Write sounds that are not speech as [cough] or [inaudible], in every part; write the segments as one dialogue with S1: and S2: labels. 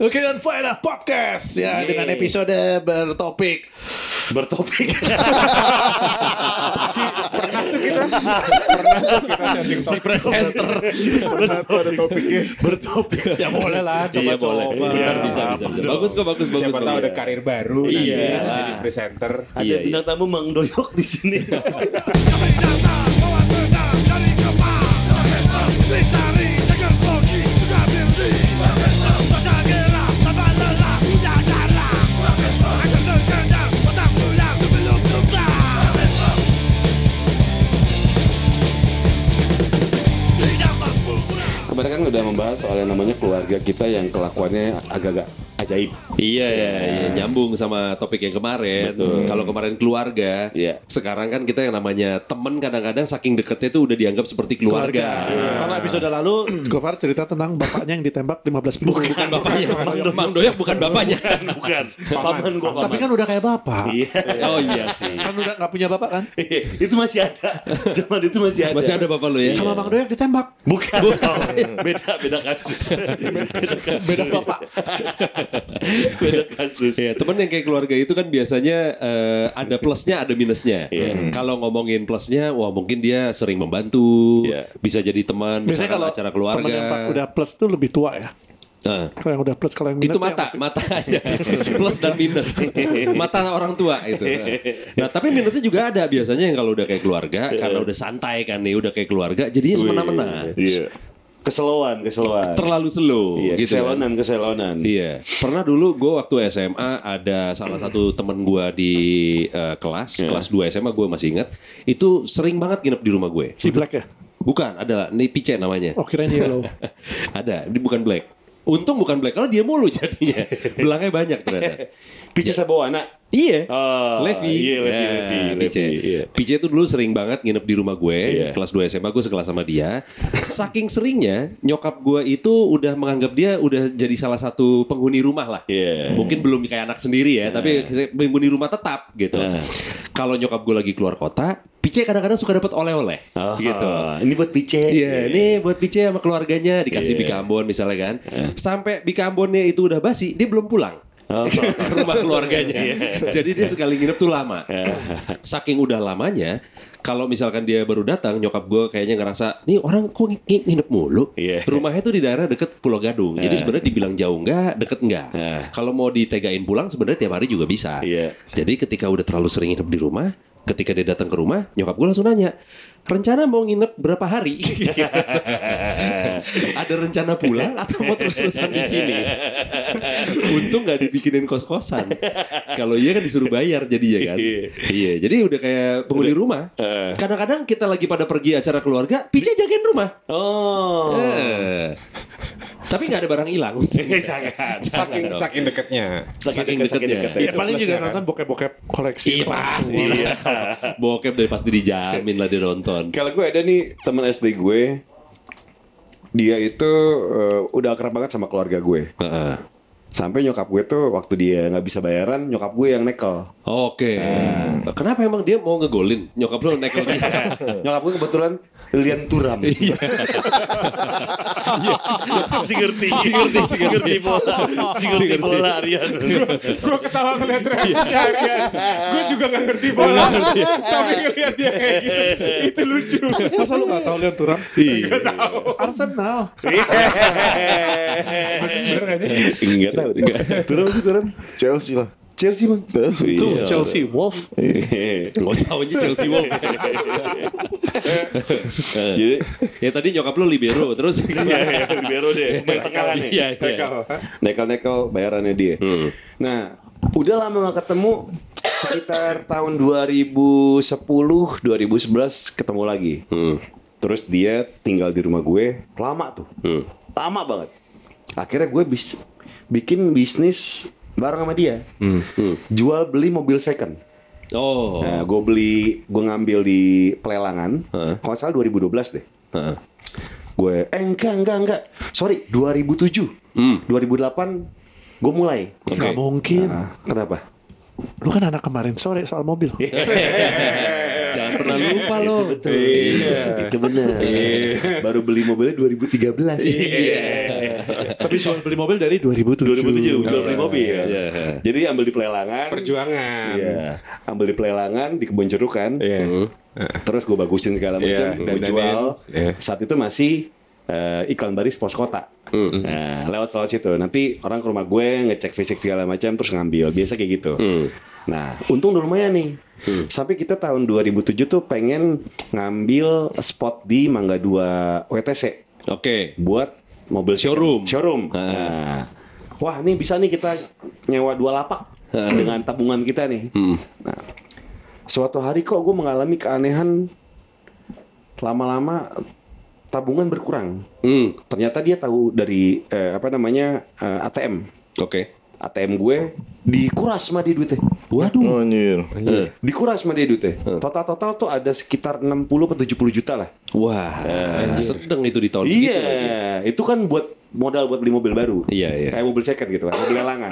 S1: Oke dan Faedah Podcast ya dengan episode bertopik
S2: bertopik. [laughs]
S3: si pernah tuh kita pernah tuh kita setting
S4: si presenter
S3: ada topiknya
S2: bertopik.
S1: ya boleh lah
S4: iya boleh
S1: coba-coba.
S4: Benar, bisa bisa, bisa. bagus kok bagus bagus
S3: siapa tahu
S4: bagus.
S3: ada karir baru
S2: Iya.
S3: nanti jadi presenter
S2: Ada
S4: Iya,
S2: bintang tamu Mang Doyok di sini. [laughs]
S5: Kemarin kan udah membahas soal yang namanya keluarga kita yang kelakuannya agak-agak ajaib.
S4: Iya, iya, iya, nyambung sama topik yang kemarin. Kalau kemarin keluarga,
S5: Iya.
S4: sekarang kan kita yang namanya temen kadang-kadang saking deketnya tuh udah dianggap seperti keluarga.
S1: Kalau episode lalu [clears throat] Gofar cerita tentang bapaknya yang ditembak 15 peluru.
S4: Bukan bapaknya, Mang, Mang Doyak bukan bapaknya.
S2: Bukan. Paman gua paman.
S1: Tapi kan udah kayak bapak.
S2: Iya.
S4: Oh iya sih.
S1: Kan udah gak punya bapak kan?
S2: itu masih ada. Zaman itu masih ada.
S4: Masih ada bapak lu ya?
S1: Sama Bang Doyak ditembak.
S2: Bukan. beda beda kasus. beda kasus.
S1: Beda bapak. [laughs]
S2: beda kasus.
S4: Iya, temen yang kayak keluarga itu kan biasanya eh, ada plusnya, ada minusnya. Kalau ngomongin plusnya, wah mungkin dia sering membantu,
S2: Iya.
S4: bisa jadi teman, misalkan
S1: kalau
S4: acara
S1: temen
S4: keluarga.
S1: yang pak- udah plus tuh lebih tua ya.
S4: Nah,
S1: Kalau yang udah plus, kalau yang minus
S4: itu
S1: tuh yang
S4: mata,
S1: masih-
S4: mata aja. [laughs] Plus dan minus. Mata orang tua itu. Nah, tapi minusnya juga ada biasanya yang kalau udah kayak keluarga, karena udah santai kan nih, udah kayak keluarga, jadinya semena-mena.
S2: Iya. Keseloan, keseloan.
S4: Terlalu slow
S2: Iya,
S4: gitu. kan.
S2: keselonan, keselonan.
S4: Iya, pernah dulu gue waktu SMA ada salah satu temen gue di eh, kelas, kelas 2 SMA gue masih ingat, itu sering banget nginep di rumah gue.
S1: Si Black ya?
S4: Bukan, ada nih Pice namanya.
S1: Oh kirain yellow. [laughs]
S4: ada, ini bukan Black. Untung bukan Black, kalau dia mulu jadinya. [laughs] Belangnya banyak ternyata.
S2: Pice Sabawana.
S4: Iya.
S2: Oh,
S4: Levi.
S2: Iya, Levi,
S4: Ya,
S2: Levi,
S4: Pice.
S2: Levi, iya.
S4: Pice itu dulu sering banget nginep di rumah gue.
S2: Iya.
S4: Kelas 2 SMA gue sekelas sama dia. Saking seringnya nyokap gue itu udah menganggap dia udah jadi salah satu penghuni rumah lah.
S2: Iya.
S4: Mungkin belum kayak anak sendiri ya, tapi penghuni rumah tetap gitu.
S2: Nah.
S4: Kalau nyokap gue lagi keluar kota, Pice kadang-kadang suka dapat oleh-oleh
S2: Oh,
S4: gitu.
S2: Ini buat Pice.
S4: Iya, ini buat Pice sama keluarganya dikasih
S2: Iya.
S4: Bika Ambon misalnya kan. Sampai Bika Ambonnya itu udah basi, dia belum pulang.
S2: Oh.
S4: ke rumah keluarganya.
S2: Iya.
S4: Jadi dia sekali nginep tuh lama. Saking udah lamanya, kalau misalkan dia baru datang, nyokap gue kayaknya ngerasa, nih orang kok ng- ng- nginep mulu.
S2: Iya.
S4: Rumahnya tuh di daerah deket Pulau Gadung. Jadi sebenarnya dibilang jauh enggak, deket enggak.
S2: Iya.
S4: Kalau mau ditegain pulang sebenarnya tiap hari juga bisa.
S2: Iya.
S4: Jadi ketika udah terlalu sering nginep di rumah, ketika dia datang ke rumah, nyokap gue langsung nanya, rencana mau nginep berapa hari? [laughs] Ada rencana pulang atau mau terus-terusan di sini? Untung nggak dibikinin kos-kosan. Kalau iya kan disuruh bayar jadinya kan. iya, jadi udah kayak penghuni rumah. Kadang-kadang kita lagi pada pergi acara keluarga, Pice jagain rumah.
S2: Oh.
S4: Eh. Tapi nggak ada barang hilang. [laughs]
S2: Jangan.
S3: saking saking deketnya
S4: Saking
S2: saking
S4: deketnya.
S2: dekat.
S1: Ya, paling juga nonton bokep-bokep koleksi.
S4: Iya pasti. Bokep dari pasti dijamin lah dia nonton.
S5: Kalau gue ada nih teman SD gue, dia itu eh, udah akrab banget sama keluarga gue.
S4: Heeh.
S5: Sampai nyokap gue tuh waktu dia nggak bisa bayaran, nyokap gue yang nekel.
S4: Oke. Kenapa emang dia mau ngegolin? Nyokap lo nekel dia. [laughs]
S5: nyokap gue kebetulan Lian Turam. [laughs]
S2: Si ngerti, si ngerti, si ngerti bola, si ngerti bola Aryan.
S3: gue ketawa ngeliat reaksinya Aryan gue juga gak ngerti bola tapi ngeliat dia kayak gitu itu lucu
S1: Masa lu gak tau Leon Turam?
S4: Iya.
S1: Arsenal.
S3: bener gak sih
S5: Enggak tahu deh. Turam sih Turam. Chelsea lah. Chelsea bang. Chelsea.
S1: Tuh Chelsea Wolf.
S4: Gak tahu aja Chelsea Wolf.
S5: Jadi
S4: ya tadi nyokap lo libero terus
S2: Iya, iya, libero deh. Pemain tengah nih.
S4: Iya, iya.
S5: nekel-nekel bayarannya dia. Nah, udah lama gak ketemu sekitar tahun 2010 2011 ketemu lagi. Terus dia tinggal di rumah gue lama tuh. Lama banget. Akhirnya gue bis, bikin bisnis bareng sama dia. Jual beli mobil second.
S4: Oh.
S5: Nah, gue beli, gue ngambil di pelelangan. Kalau nggak salah 2012 deh.
S4: Heeh.
S5: Gue, eh enggak, enggak, enggak. Sorry, 2007. 2008 gue mulai.
S1: Gak mungkin.
S5: Nah, kenapa?
S1: Lu kan anak kemarin sore soal mobil. [laughs]
S4: Jangan pernah lupa lo.
S5: Iya, itu benar. Baru beli mobilnya 2013. Iya.
S1: Tapi jual beli mobil dari 2007.
S5: 2007 jual beli mobil.
S4: Iya.
S5: Jadi ambil di pelelangan.
S3: Perjuangan.
S5: Iya. Ambil di pelelangan di kebun jeruk kan.
S3: Iya.
S5: Terus gue bagusin segala macam,
S3: Iya,
S5: gue jual.
S3: Iya.
S5: Saat itu masih eh, iklan baris pos kota. Nah, lewat lewat situ. Nanti orang ke rumah gue ngecek fisik segala macam terus ngambil. Biasa kayak gitu. Nah, untung udah lumayan nih. Sampai kita tahun 2007 tuh pengen ngambil spot di Mangga 2 WTC
S4: Oke.
S5: buat mobil
S4: Showroom.
S5: Showroom. Nah, wah, nih bisa nih kita nyewa dua lapak dengan tabungan kita nih. Nah, suatu hari kok gue mengalami keanehan lama-lama tabungan berkurang.
S4: Hmm.
S5: Ternyata dia tahu dari eh, apa namanya eh, ATM.
S4: Oke.
S5: ATM gue dikuras sama dia duitnya.
S4: Waduh.
S2: Oh, anjir.
S5: Dikuras sama dia duitnya. Total-total tuh ada sekitar 60 atau 70 juta lah.
S4: Wah, sedang itu di tahun segitu lagi.
S5: Iya, itu kan buat modal buat beli mobil baru.
S4: Iya, iya.
S5: Kayak mobil second gitu kan, mobil lelangan.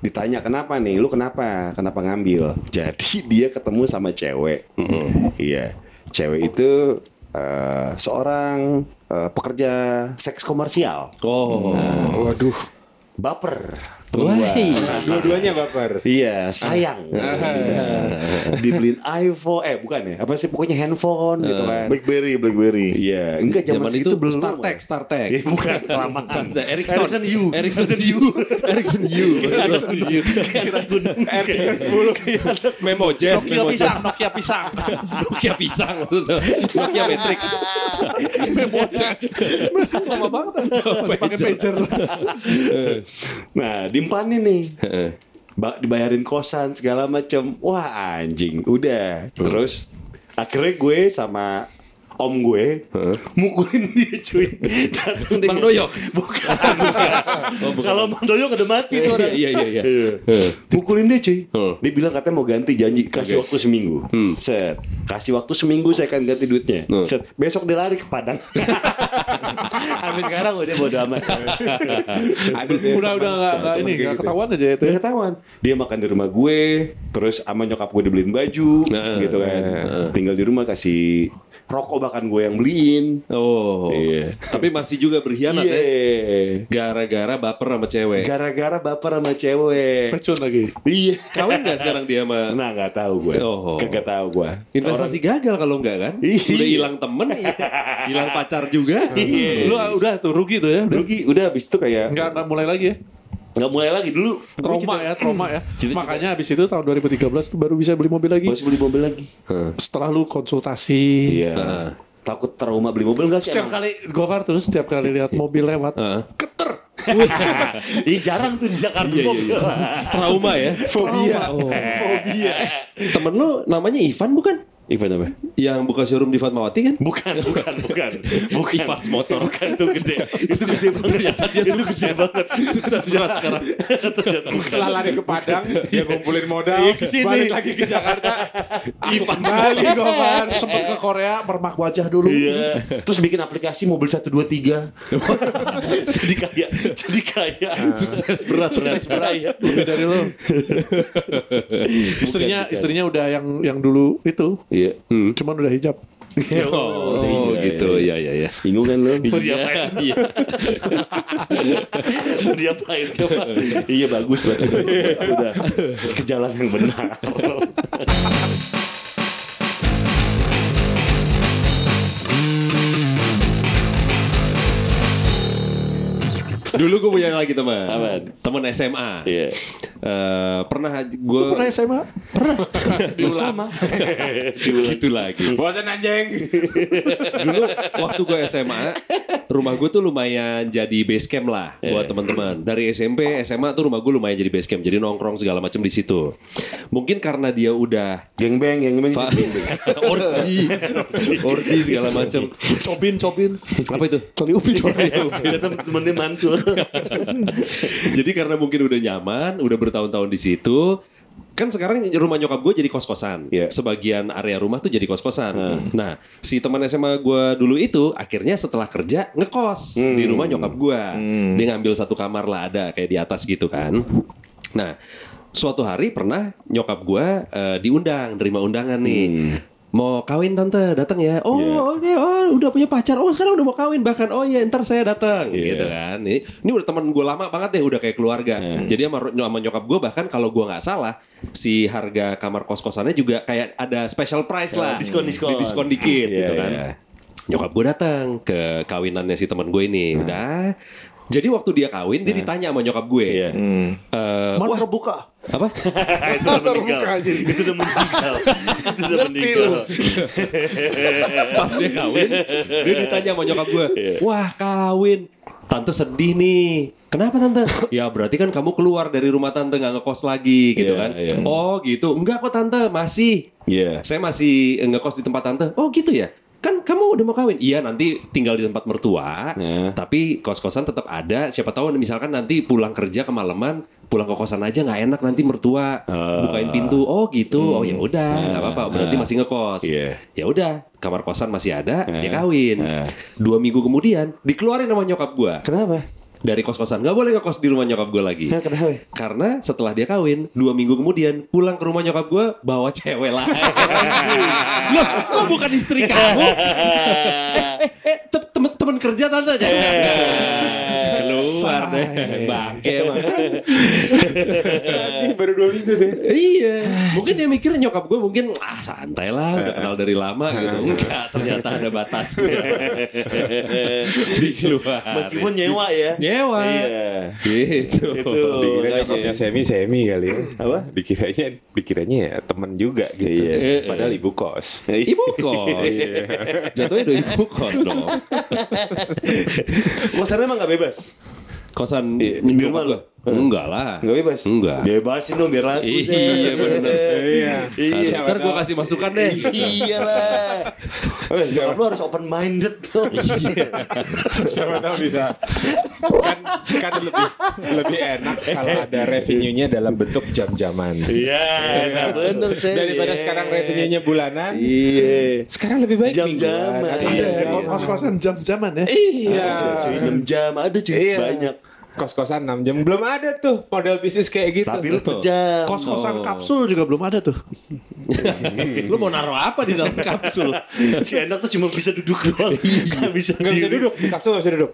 S5: Ditanya kenapa nih, lu kenapa? Kenapa ngambil? Jadi [laughs] dia ketemu sama cewek. Iya, cewek itu eh, seorang eh, pekerja seks komersial.
S4: Oh.
S3: Waduh.
S5: Baper.
S4: Wah.
S3: Dua-duanya baper.
S5: Iya, sayang. [laughs] Dibeliin iPhone, eh bukan ya? Apa sih pokoknya handphone gitu kan.
S2: Blackberry, Blackberry.
S5: Iya, enggak zaman,
S4: itu
S5: belum.
S4: StarTech, StarTech.
S5: Eh, bukan [laughs] kelamaan.
S4: Ericsson.
S5: Ericsson U.
S4: Ericsson U. Ericsson U.
S3: R310.
S4: Memo Jazz,
S1: Nokia
S4: Memo
S1: pisang,
S4: Jazz.
S1: Nokia pisang.
S4: Nokia pisang. Nokia Matrix. [laughs]
S1: Lama banget. Masih pakai pager.
S5: Nah, dimpanin nih. Ba- dibayarin kosan segala macem. Wah anjing, udah. Terus akhirnya gue sama om gue mukulin dia cuy. Datang
S4: Bang Doyok?
S5: Bukan, bukan. Kalau Bang Doyok udah mati tuh orang.
S4: Iya, iya, iya.
S5: Mukulin dia cuy.
S4: Hmm.
S5: Dia bilang katanya mau ganti janji kasih waktu seminggu. Set. Kasih waktu seminggu saya akan ganti duitnya.
S4: Hmm.
S5: Set. Besok dia lari ke Padang. [laughs] Habis sekarang udah bodo amat. [laughs]
S1: Udah udah nggak nggak ini nggak ketahuan aja itu. Ya.
S5: ketahuan. Dia makan di rumah gue, terus sama nyokap gue dibeliin baju,
S4: Nah,
S5: gitu kan. Tinggal di rumah kasih rokok bahkan gue yang beliin.
S4: Oh.
S5: Iya.
S4: Tapi masih juga berkhianat ya.
S5: Iya.
S4: Gara-gara baper sama cewek.
S5: Gara-gara baper sama cewek.
S1: Pecun lagi.
S5: Iya.
S4: Kawin gak sekarang dia sama
S5: Nah nggak tahu gue.
S4: Oh.
S5: Kagak tahu gue.
S4: Investasi gagal kalau enggak kan?
S5: Iya.
S4: Udah hilang temen, hilang pacar juga.
S5: Iya.
S1: Lu udah tuh rugi tuh ya.
S5: Rugi udah habis itu kayak
S1: Nggak nggak mulai lagi ya.
S5: Nggak mulai lagi dulu.
S1: Trauma ya, trauma ya. [clears throat]
S5: Cita-cita.
S1: Makanya habis itu tahun 2013 tuh baru bisa beli mobil lagi.
S5: Harus beli mobil lagi.
S1: Setelah lu konsultasi.
S5: Iya. Takut trauma beli mobil nggak sih?
S1: Setiap
S5: emang?
S1: kali Gofar tuh setiap kali lihat mobil lewat,
S4: Heeh.
S1: keter. [laughs]
S5: Ih jarang tuh di Jakarta
S4: Iya, iya,
S5: mobil.
S4: iya. Trauma ya.
S1: Fobia.
S4: Oh. Fobia. Temen lu namanya Ivan bukan?
S5: Ivan apa?
S4: Yang buka showroom di Fatmawati kan?
S5: Bukan, bukan, bukan. [laughs] Bukan.
S4: Ivan Motor.
S5: Bukan tuh gede. Itu gede banget.
S4: Ternyata dia
S5: Itu
S4: sukses.
S5: gede banget.
S4: Sukses berat sekarang.
S3: Setelah lari ke Padang, dia ngumpulin modal,
S5: Iya,
S3: balik lagi ke Jakarta.
S1: Ivan Bali Gofar. Sempet ke Korea, bermak wajah dulu.
S5: Iya. Terus bikin aplikasi mobil 1 2 3. jadi kaya, jadi kaya.
S4: Sukses berat.
S5: Sukses berat.
S1: Lebih dari lu. [laughs] istrinya
S5: bukan.
S1: istrinya udah yang yang dulu itu.
S5: Iya.
S1: Cuman udah hijab. [laughs]
S4: Oh, gitu. Iya, iya, iya.
S5: Bingung kan lu? Mau [laughs]
S4: Iya,
S5: diapain? [laughs]
S4: iya.
S5: Mau diapain coba? iya bagus banget. Udah ke jalan yang benar.
S4: Dulu gue punya lagi teman. Teman SMA.
S5: Iya.
S4: Eh, pernah gue
S1: Pernah SMA? [laughs]
S4: sama. [laughs] gitu lagi.
S3: Bosan anjing. [laughs]
S4: Dulu waktu gue SMA, rumah gue tuh lumayan jadi base camp lah buat teman-teman. Dari SMP, SMA tuh rumah gue lumayan jadi base camp. Jadi nongkrong segala macam di situ. Mungkin karena dia udah
S5: Geng beng, geng beng.
S4: Pak orgi, orgi segala macam.
S1: Cobin, cobin.
S4: Apa itu?
S1: Kali ubi
S5: Ada temen-temen mantul. [laughs]
S4: Jadi karena mungkin udah nyaman, udah bertahun-tahun di situ, kan sekarang rumah nyokap gue jadi kos-kosan.
S5: Iya.
S4: Sebagian area rumah tuh jadi kos-kosan. Nah, si teman SMA gue dulu itu akhirnya setelah kerja ngekos di rumah nyokap gue. Dia ngambil satu kamar lah ada kayak di atas gitu kan. Nah, suatu hari pernah nyokap gue eh, diundang, nerima undangan nih. Mau kawin tante, datang ya. Oh, oke, oh, udah punya pacar. Oh, sekarang udah mau kawin bahkan. Oh iya, ntar saya datang, gitu kan. Ini, ini udah teman gue lama banget deh, udah kayak keluarga. Jadi sama, sama nyokap gue bahkan kalau gue nggak salah, si harga kamar kos kosannya juga kayak ada special price lah,
S5: diskon-diskon.
S4: Di diskon dikit,
S5: Iya,
S4: gitu kan.
S5: iya.
S4: Nyokap gue datang ke kawinannya si teman gue ini, udah. Jadi waktu [laughs] [laughs] dia kawin, dia ditanya sama nyokap gue.
S5: Iya.
S4: Eh,
S1: Mana
S4: wah,
S1: terbuka?
S4: apa?
S5: itu udah meninggal. Itu udah meninggal. Itu udah meninggal.
S4: Pas dia kawin, dia ditanya sama nyokap gue, wah kawin, tante sedih nih. Kenapa tante? [laughs] Ya berarti kan kamu keluar dari rumah tante nggak ngekos lagi gitu
S5: Iya,
S4: kan?
S5: iya.
S4: Oh gitu, enggak kok tante masih.
S5: Iya.
S4: Saya masih ngekos di tempat tante. Oh gitu ya? Kan kamu udah mau kawin? Iya nanti tinggal di tempat mertua.
S5: Nah.
S4: Tapi kos-kosan tetap ada. Siapa tahu misalkan nanti pulang kerja kemalaman, pulang ke kosan aja nggak enak nanti mertua bukain pintu. Oh gitu. Oh ya udah, nggak apa-apa. Berarti masih ngekos.
S5: Iya.
S4: Ya udah, kamar kosan masih ada, dia
S5: Eh.
S4: kawin.
S5: Eh.
S4: Dua minggu kemudian dikeluarin sama nyokap gua
S5: Kenapa?
S4: Dari kos-kosan. Nggak boleh ngekos di rumah nyokap gua lagi.
S5: Kenapa?
S4: Karena setelah dia kawin, dua minggu kemudian pulang ke rumah nyokap gue bawa cewek lagi. [laughs] Loh, kok bukan istri kamu? [laughs] eh, eh, eh, te- temen temen kerja tante aja. Keluar deh, bangke emang.
S3: Baru dua minggu deh.
S4: Iya, mungkin dia mikir nyokap gue mungkin ah santai lah, udah kenal dari lama gitu. Enggak, ternyata ada batasnya. [laughs] Dikeluar.
S5: Meskipun nyewa ya.
S4: nyewa.
S5: Iya.
S4: Gitu.
S5: Itu
S3: Dikira nyokapnya semi semi kali ya.
S5: Apa?
S3: Dikiranya dikiranya ya temen juga gitu.
S5: Iya.
S3: Padahal ibu kos.
S4: Ibu kos. Jatuhnya udah ibu kos dong.
S5: Kosannya emang gak bebas?
S4: Kosan
S5: di rumah
S4: gua. Enggak lah.
S5: Gak bebas?
S4: Enggak.
S5: Bebasin dong biar laku.
S4: Iya, bener.
S3: Iya.
S5: Iya.
S4: Ntar gue kasih masukan deh.
S5: Iya lah. Eh, nyokap lu harus open minded tuh.
S3: Siapa tahu bisa. Kan kan lebih lebih enak kalau ada revenue-nya dalam bentuk jam-jaman.
S5: Iya, nah bener sih.
S3: Daripada sekarang revenue-nya bulanan.
S5: Iya.
S3: Sekarang lebih baik
S5: Jam-jaman. Iya,
S1: Ada kos-kosan jam-jaman ya.
S3: Iya.
S5: Ada cuy 6 jam, ada cuy
S3: Iya.
S5: banyak.
S3: Kos-kosan 6 jam belum ada tuh model bisnis kayak gitu.
S5: Tapi lu.
S1: Kos-kosan kapsul juga belum ada tuh.
S4: Lu mau naruh apa di dalam kapsul? [laughs]
S5: si enak tuh cuma bisa duduk doang. Gak bisa
S3: Nggak bisa duduk, di kapsul nggak bisa duduk.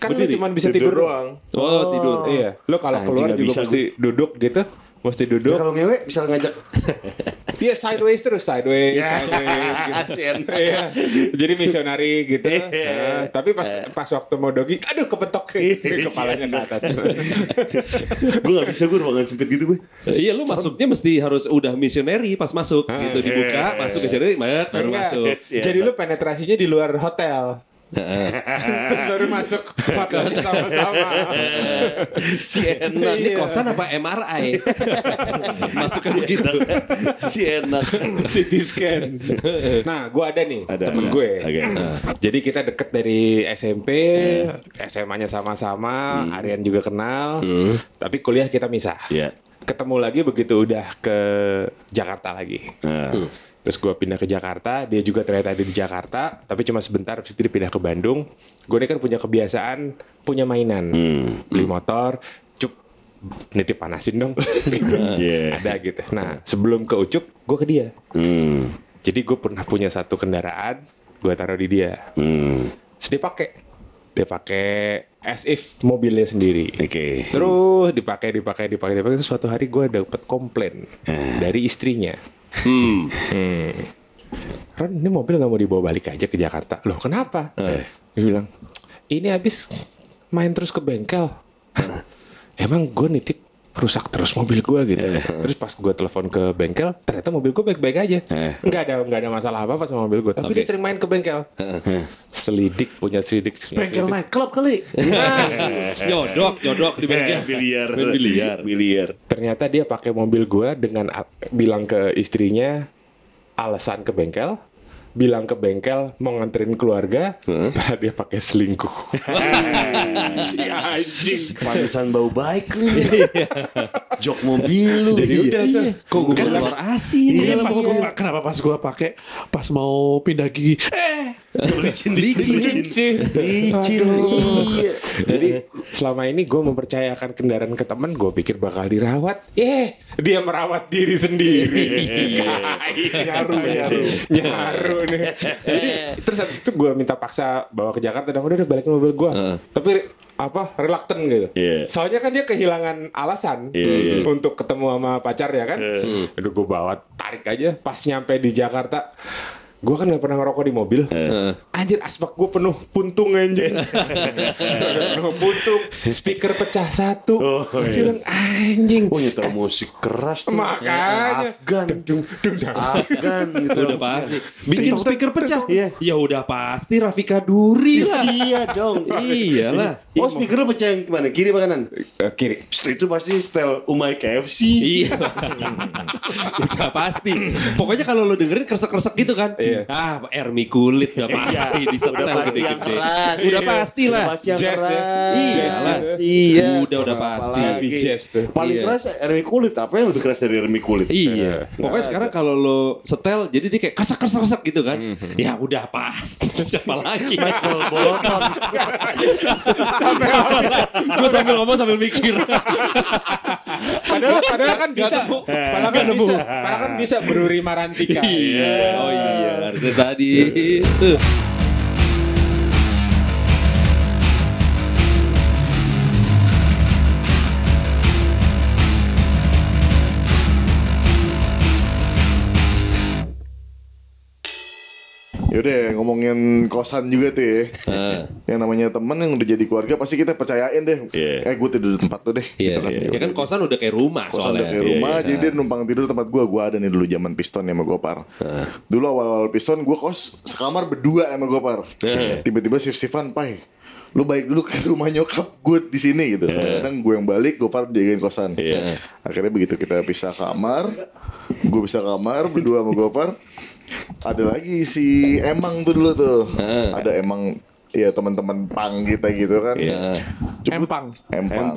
S3: Kan lu cuma bisa tidur doang.
S4: Oh, tidur.
S3: Iya, lo kalau keluar juga
S5: bisa
S3: mesti duduk gitu, mesti
S5: Dia
S3: duduk.
S5: kalau ngewe bisa ngajak [laughs]
S3: Iya sideways terus, sideways, sideways. Gitu. [laughs] Iya, jadi misionari gitu.
S5: Iya.
S3: Nah, tapi pas pas waktu mau dogi, aduh kepetok [laughs] kepalanya ke atas.
S5: gue gak bisa gue ruangan sempit gitu gue.
S4: Iya, lu masuknya mesti harus udah misioneri pas masuk gitu dibuka, masuk sini, mayat baru
S3: Enggak.
S4: masuk.
S3: Jadi lu penetrasinya di luar hotel. Terus baru masuk hotelnya sama-sama.
S5: Si enak.
S4: Ini kosan apa MRI? masuk ke begitu.
S5: Si enak.
S3: CT scan. Nah, gue ada nih
S5: Ada,
S3: temen
S5: ada.
S3: gue.
S5: Oke.
S3: Jadi kita deket dari SMP, SMA-nya sama-sama, Aryan juga kenal. Tapi kuliah kita misah.
S5: Iya.
S3: Ketemu lagi begitu udah ke Jakarta lagi.
S5: Nah.
S3: Terus gue pindah ke Jakarta, dia juga ternyata ada di Jakarta, tapi cuma sebentar, habis itu dia pindah ke Bandung. Gue ini kan punya kebiasaan, punya mainan, beli motor, cup, nitip panasin dong, [laughs] gitu.
S5: Iya.
S3: ada gitu. Nah sebelum ke Ucup, gue ke dia.
S5: Hmm.
S3: Jadi gue pernah punya satu kendaraan, gue taruh di dia.
S5: Hmm.
S3: Terus dia pakai, dia pakai as if mobilnya sendiri.
S5: Oke.
S3: Terus dipakai, dipakai, dipakai, dipakai. Terus suatu hari gue dapet komplain dari istrinya.
S4: Hmm.
S3: Hmm. Ron, ini mobil nggak mau dibawa balik aja ke Jakarta. Loh, kenapa? Dia bilang, ini habis main terus ke bengkel. Emang gue nitip rusak terus mobil gue gitu. Terus pas gue telepon ke bengkel, ternyata mobil gue baik-baik aja. Nggak ada nggak ada masalah apa-apa sama mobil gue. Tapi dia sering main ke bengkel. Selidik punya selidik. punya
S1: Bengkel
S3: selidik.
S1: night club kali.
S4: Nyodok, nyodok di bengkel.
S5: Eh, biliar.
S4: Main biliar.
S5: Biliar.
S3: Ternyata dia pakai mobil gue dengan bilang ke istrinya alasan ke bengkel, bilang ke bengkel mau nganterin keluarga, [laughs] padahal dia pakai selingkuh. [laughs] si anjing.
S5: Pantesan bau baik lu. [laughs] Jok mobil lu.
S3: Jadi udah tuh.
S4: Kok gue keluar asin
S1: Iya pas gua, kenapa pas gua pakai pas mau pindah gigi eh
S2: Licin, licin, licin.
S5: Licin. Iya.
S3: Jadi selama ini gue mempercayakan kendaraan ke teman, gue pikir bakal dirawat. Eh, dia merawat diri sendiri. [laughs] nyaru, nyaru, nyaru nih. Jadi terus habis itu gue minta paksa bawa ke Jakarta dan udah udah balikin mobil gue. Tapi apa reluctant gitu.
S2: Iya.
S3: Soalnya kan dia kehilangan alasan
S2: Iya, iya.
S3: untuk ketemu sama pacarnya kan. Aduh gue bawa tarik aja pas nyampe di Jakarta. Gue kan gak pernah ngerokok di mobil. Anjir asbak gue penuh puntung anjing. [laughs] penuh puntung. Speaker pecah satu.
S2: Oh,
S3: Dia bilang, anjing.
S5: Oh nyetel musik keras tuh.
S3: Makanya.
S5: Afgan.
S3: Dung, dung, dung.
S5: Afgan gitu.
S4: Udah pasti. Bikin speaker pecah.
S5: Iya.
S4: Ya udah pasti Rafika Duri lah.
S5: Iya dong.
S4: Iyalah.
S5: Oh speaker pecah yang gimana? Kiri apa kanan?
S3: Eh, kiri.
S5: Itu pasti style Umay KFC.
S4: Iya. [laughs] udah pasti. Pokoknya kalau lo dengerin kresek-kresek gitu kan.
S3: Iya.
S4: Ah, Ermi kulit udah pasti di
S5: Udah pasti yang
S4: gede-gede.
S5: keras.
S4: Udah pasti lah.
S5: Udah pasti yang
S3: Jazz ya.
S5: keras.
S4: Iyalah.
S5: Iya.
S4: Udah udah pasti.
S3: Jazz tuh.
S5: Paling
S4: Iya.
S5: keras Ermi kulit. Apa yang lebih keras dari Ermi kulit?
S4: Iya. Pokoknya sekarang kalau lo setel jadi dia kayak kresek kresek kresek gitu kan. Ya udah pasti. [laughs] Siapa lagi?
S5: Michael Bolton. [laughs]
S4: Gue sambil ngomong sambil mikir.
S3: Padahal, padahal kan bisa. Padahal kan bisa. Padahal kan bisa Bruri Marantika.
S4: iya. Oh iya. Harusnya tadi. Tuh.
S6: Yaudah ngomongin kosan juga tuh ya.
S4: Ah.
S6: Yang namanya temen yang udah jadi keluarga Pasti kita percayain deh.
S2: Iya.
S6: Eh gue tidur di tempat tuh deh
S4: Iya,
S6: gitu kan.
S4: iya. Ya kan kosan udah kayak rumah
S6: Kosan udah
S4: soalnya.
S6: kayak rumah Jadi dia numpang tidur di tempat gue Gue ada nih dulu zaman piston ya sama Gopar. Dulu awal-awal piston gue kos sekamar berdua sama Gopar. Tiba-tiba sif-sifan pai Lu baik dulu ke rumah nyokap gue di sini gitu. Kadang gue yang balik Gopar jagain kosan. Akhirnya begitu kita pisah kamar Gue bisa kamar berdua sama Gopar Ada lagi si Emang tuh dulu tuh. Ada Emang Ya teman-teman pang kita gitu kan Cepet-
S1: Empang.
S6: Empang.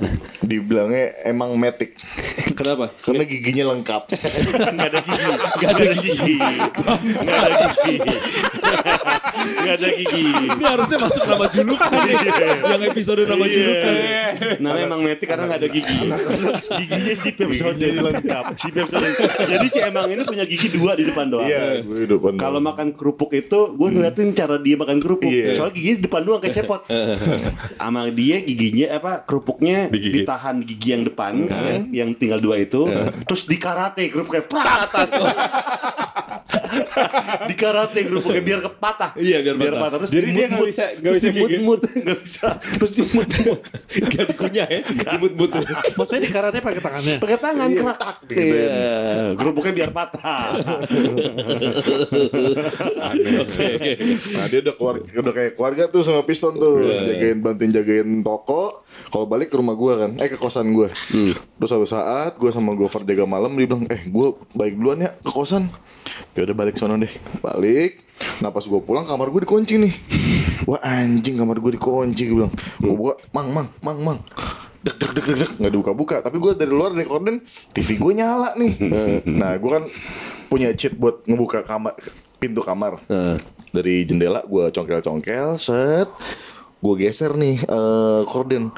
S6: [laughs] Dibilangnya emang metik.
S4: Kenapa?
S6: Karena giginya lengkap. [laughs]
S2: Gak ada gigi. Gak ada gigi. Gak ada gigi. Gak ada gigi.
S4: Ini harusnya masuk nama julukan nih. Yang episode nama julukan.
S5: Nah memang metik karena nggak ada gigi.
S2: Giginya si Pepsode lengkap. Si Pepsode. Jadi si emang ini punya gigi dua di depan doang.
S6: Iya,
S5: Kalau makan kerupuk itu, gue ngeliatin cara dia makan kerupuk.
S6: Iya.
S5: Soalnya gigi di depan doang kayak cepot. [laughs] Sama dia giginya apa kerupuknya
S3: Digigit.
S5: ditahan gigi yang depan, kan, yang tinggal dua itu, terus di karate kerupuknya prak atas. [laughs] [laughs] di karate kerupuknya biar kepatah.
S4: Iya, biar patah.
S5: Terus
S3: Jadi dia nggak
S5: dimut-mut.
S3: bisa- nggak bisa gigit.
S5: dimut-mut. nggak bisa. Terus dimut-mut. [laughs]
S4: Gak [laughs] dikunyah ya. Imut-mut.
S1: Maksudnya di karate pakai tangannya.
S5: Pakai tangan kerak. Iya. Kerupuknya biar patah.
S6: Nah dia udah keluarga, udah kayak keluarga tuh sama piston tuh Jagain bantuin jagain toko Kalau balik ke rumah gua kan Eh ke kosan gua Terus suatu saat gua sama Gofar jaga malam Dia bilang eh gua balik duluan ya ke kosan Ya udah balik sono deh. Balik. Nah pas gua pulang kamar gua dikunci nih. Wah anjing kamar gua dikunci Gua bilang. Gua buka Mang mang mang mang. Dek dek dek dek dek. Nggak dibuka-buka Tapi gua dari luar dari korden TV gua nyala nih. Nah gua kan punya cheat buat ngebuka kamar pintu kamar. Dari jendela gue congkel-congkel set. Gue geser nih eh korden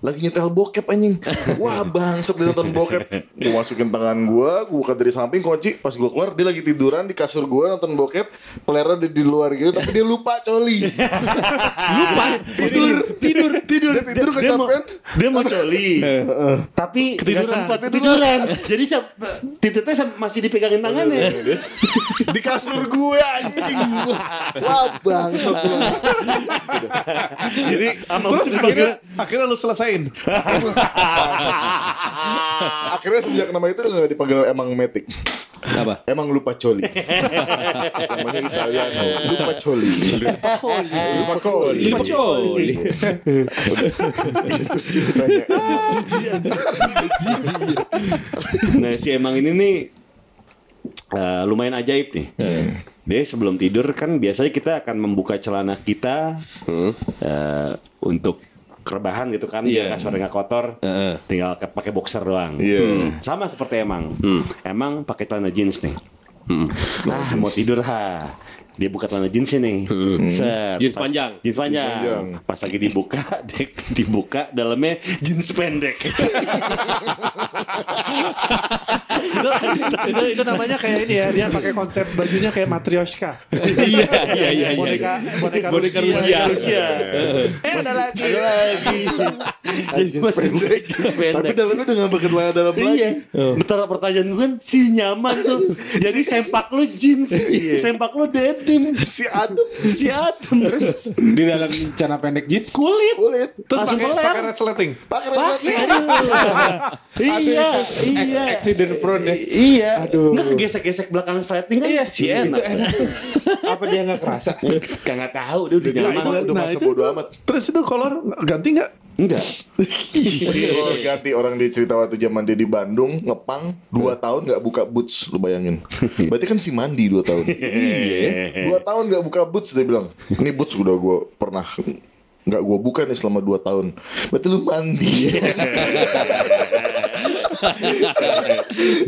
S6: lagi nyetel bokep anjing. Wah bangsat dia nonton bokep. Gue masukin tangan gue gue buka dari samping kunci. Pas gue keluar dia lagi tiduran di kasur gue nonton bokep. Pelera di, di luar gitu tapi dia lupa coli. [laughs] Lupa? Tidur. Tidur tidur. Dia tidur
S5: dia mau
S6: kecapean.
S5: dia mau coli. Tapi nggak sempat tiduran jadi sa- titiknya masih dipegangin tangannya. [laughs]
S6: Di kasur gue anjing. Wah bangsat.
S5: Jadi
S1: Terus akhirnya, akhirnya lu selesain. [laughs]
S6: akhirnya sejak nama itu udah gak dipanggil emang metik
S4: Apa?
S6: Emang lupa coli. Namanya Italiano. Lupa coli. Lupa coli.
S4: Lupa coli.
S6: Itu sih ditanya.
S5: nah si emang ini nih eh, lumayan ajaib nih dia sebelum tidur kan biasanya kita akan membuka celana kita eh, untuk kerebahan gitu kan
S4: Iya.
S5: biar kasurnya nggak kotor
S4: Heeh.
S5: tinggal pakai boxer doang
S6: Iya.
S5: Hmm. sama seperti emang emang pakai celana jeans nih ah mau tidur ha dia buka celana jeansnya nih. Set,
S4: Jeans
S5: pas-
S4: panjang.
S5: Jeans panjang.
S6: panjang.
S5: Pas lagi dibuka, [laughs] dia dibuka dalamnya jeans pendek.
S1: itu, [laughs] itu, itu namanya kayak ini ya, dia pakai konsep bajunya kayak matryoshka.
S4: Iya iya iya. iya.
S1: boneka boneka,
S4: Boneka
S1: Rusia.
S4: Rusia.
S5: Rusia.
S1: Eh ada lagi.
S5: Ada lagi.
S6: Jeans pendek.
S5: Jeans
S6: Tapi
S5: pendek.
S6: dalamnya udah gak pakai celana dalam lagi.
S5: Iya. Bentar pertanyaan gue kan si nyaman tuh. [laughs] Jadi sempak lu jeans, sempak lu denim,
S6: Si adem.
S5: si adem terus
S3: Di dalam celana pendek jeans.
S5: kulit.
S6: Kulit.
S1: Terus pakai pakai resleting.
S6: Pakai resleting.
S5: Iya, iya.
S3: Accident prone ya.
S5: Iya. Aduh. Nggak gesek-gesek belakang sleting kan? Iya, si enak.
S3: Apa dia nggak kerasa?
S5: Kagak tahu dia udah
S6: Nah,
S5: nyaman.
S6: udah
S1: Nah,
S6: masa
S1: itu-
S6: bodo amat.
S1: Terus itu kolor ganti nggak?
S5: Enggak.
S6: Oh, ganti orang dia cerita waktu zaman dia di Bandung ngepang 2 tahun nggak buka boots lu bayangin. [laughs] Berarti kan si mandi 2 tahun. Iya. 2 tahun nggak buka boots dia bilang. Ini boots udah gue pernah nggak gue buka nih selama 2 tahun. Berarti lu mandi. [laughs]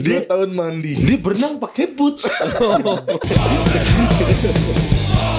S6: Dua tahun mandi.
S5: Dia berenang pakai boots. [laughs]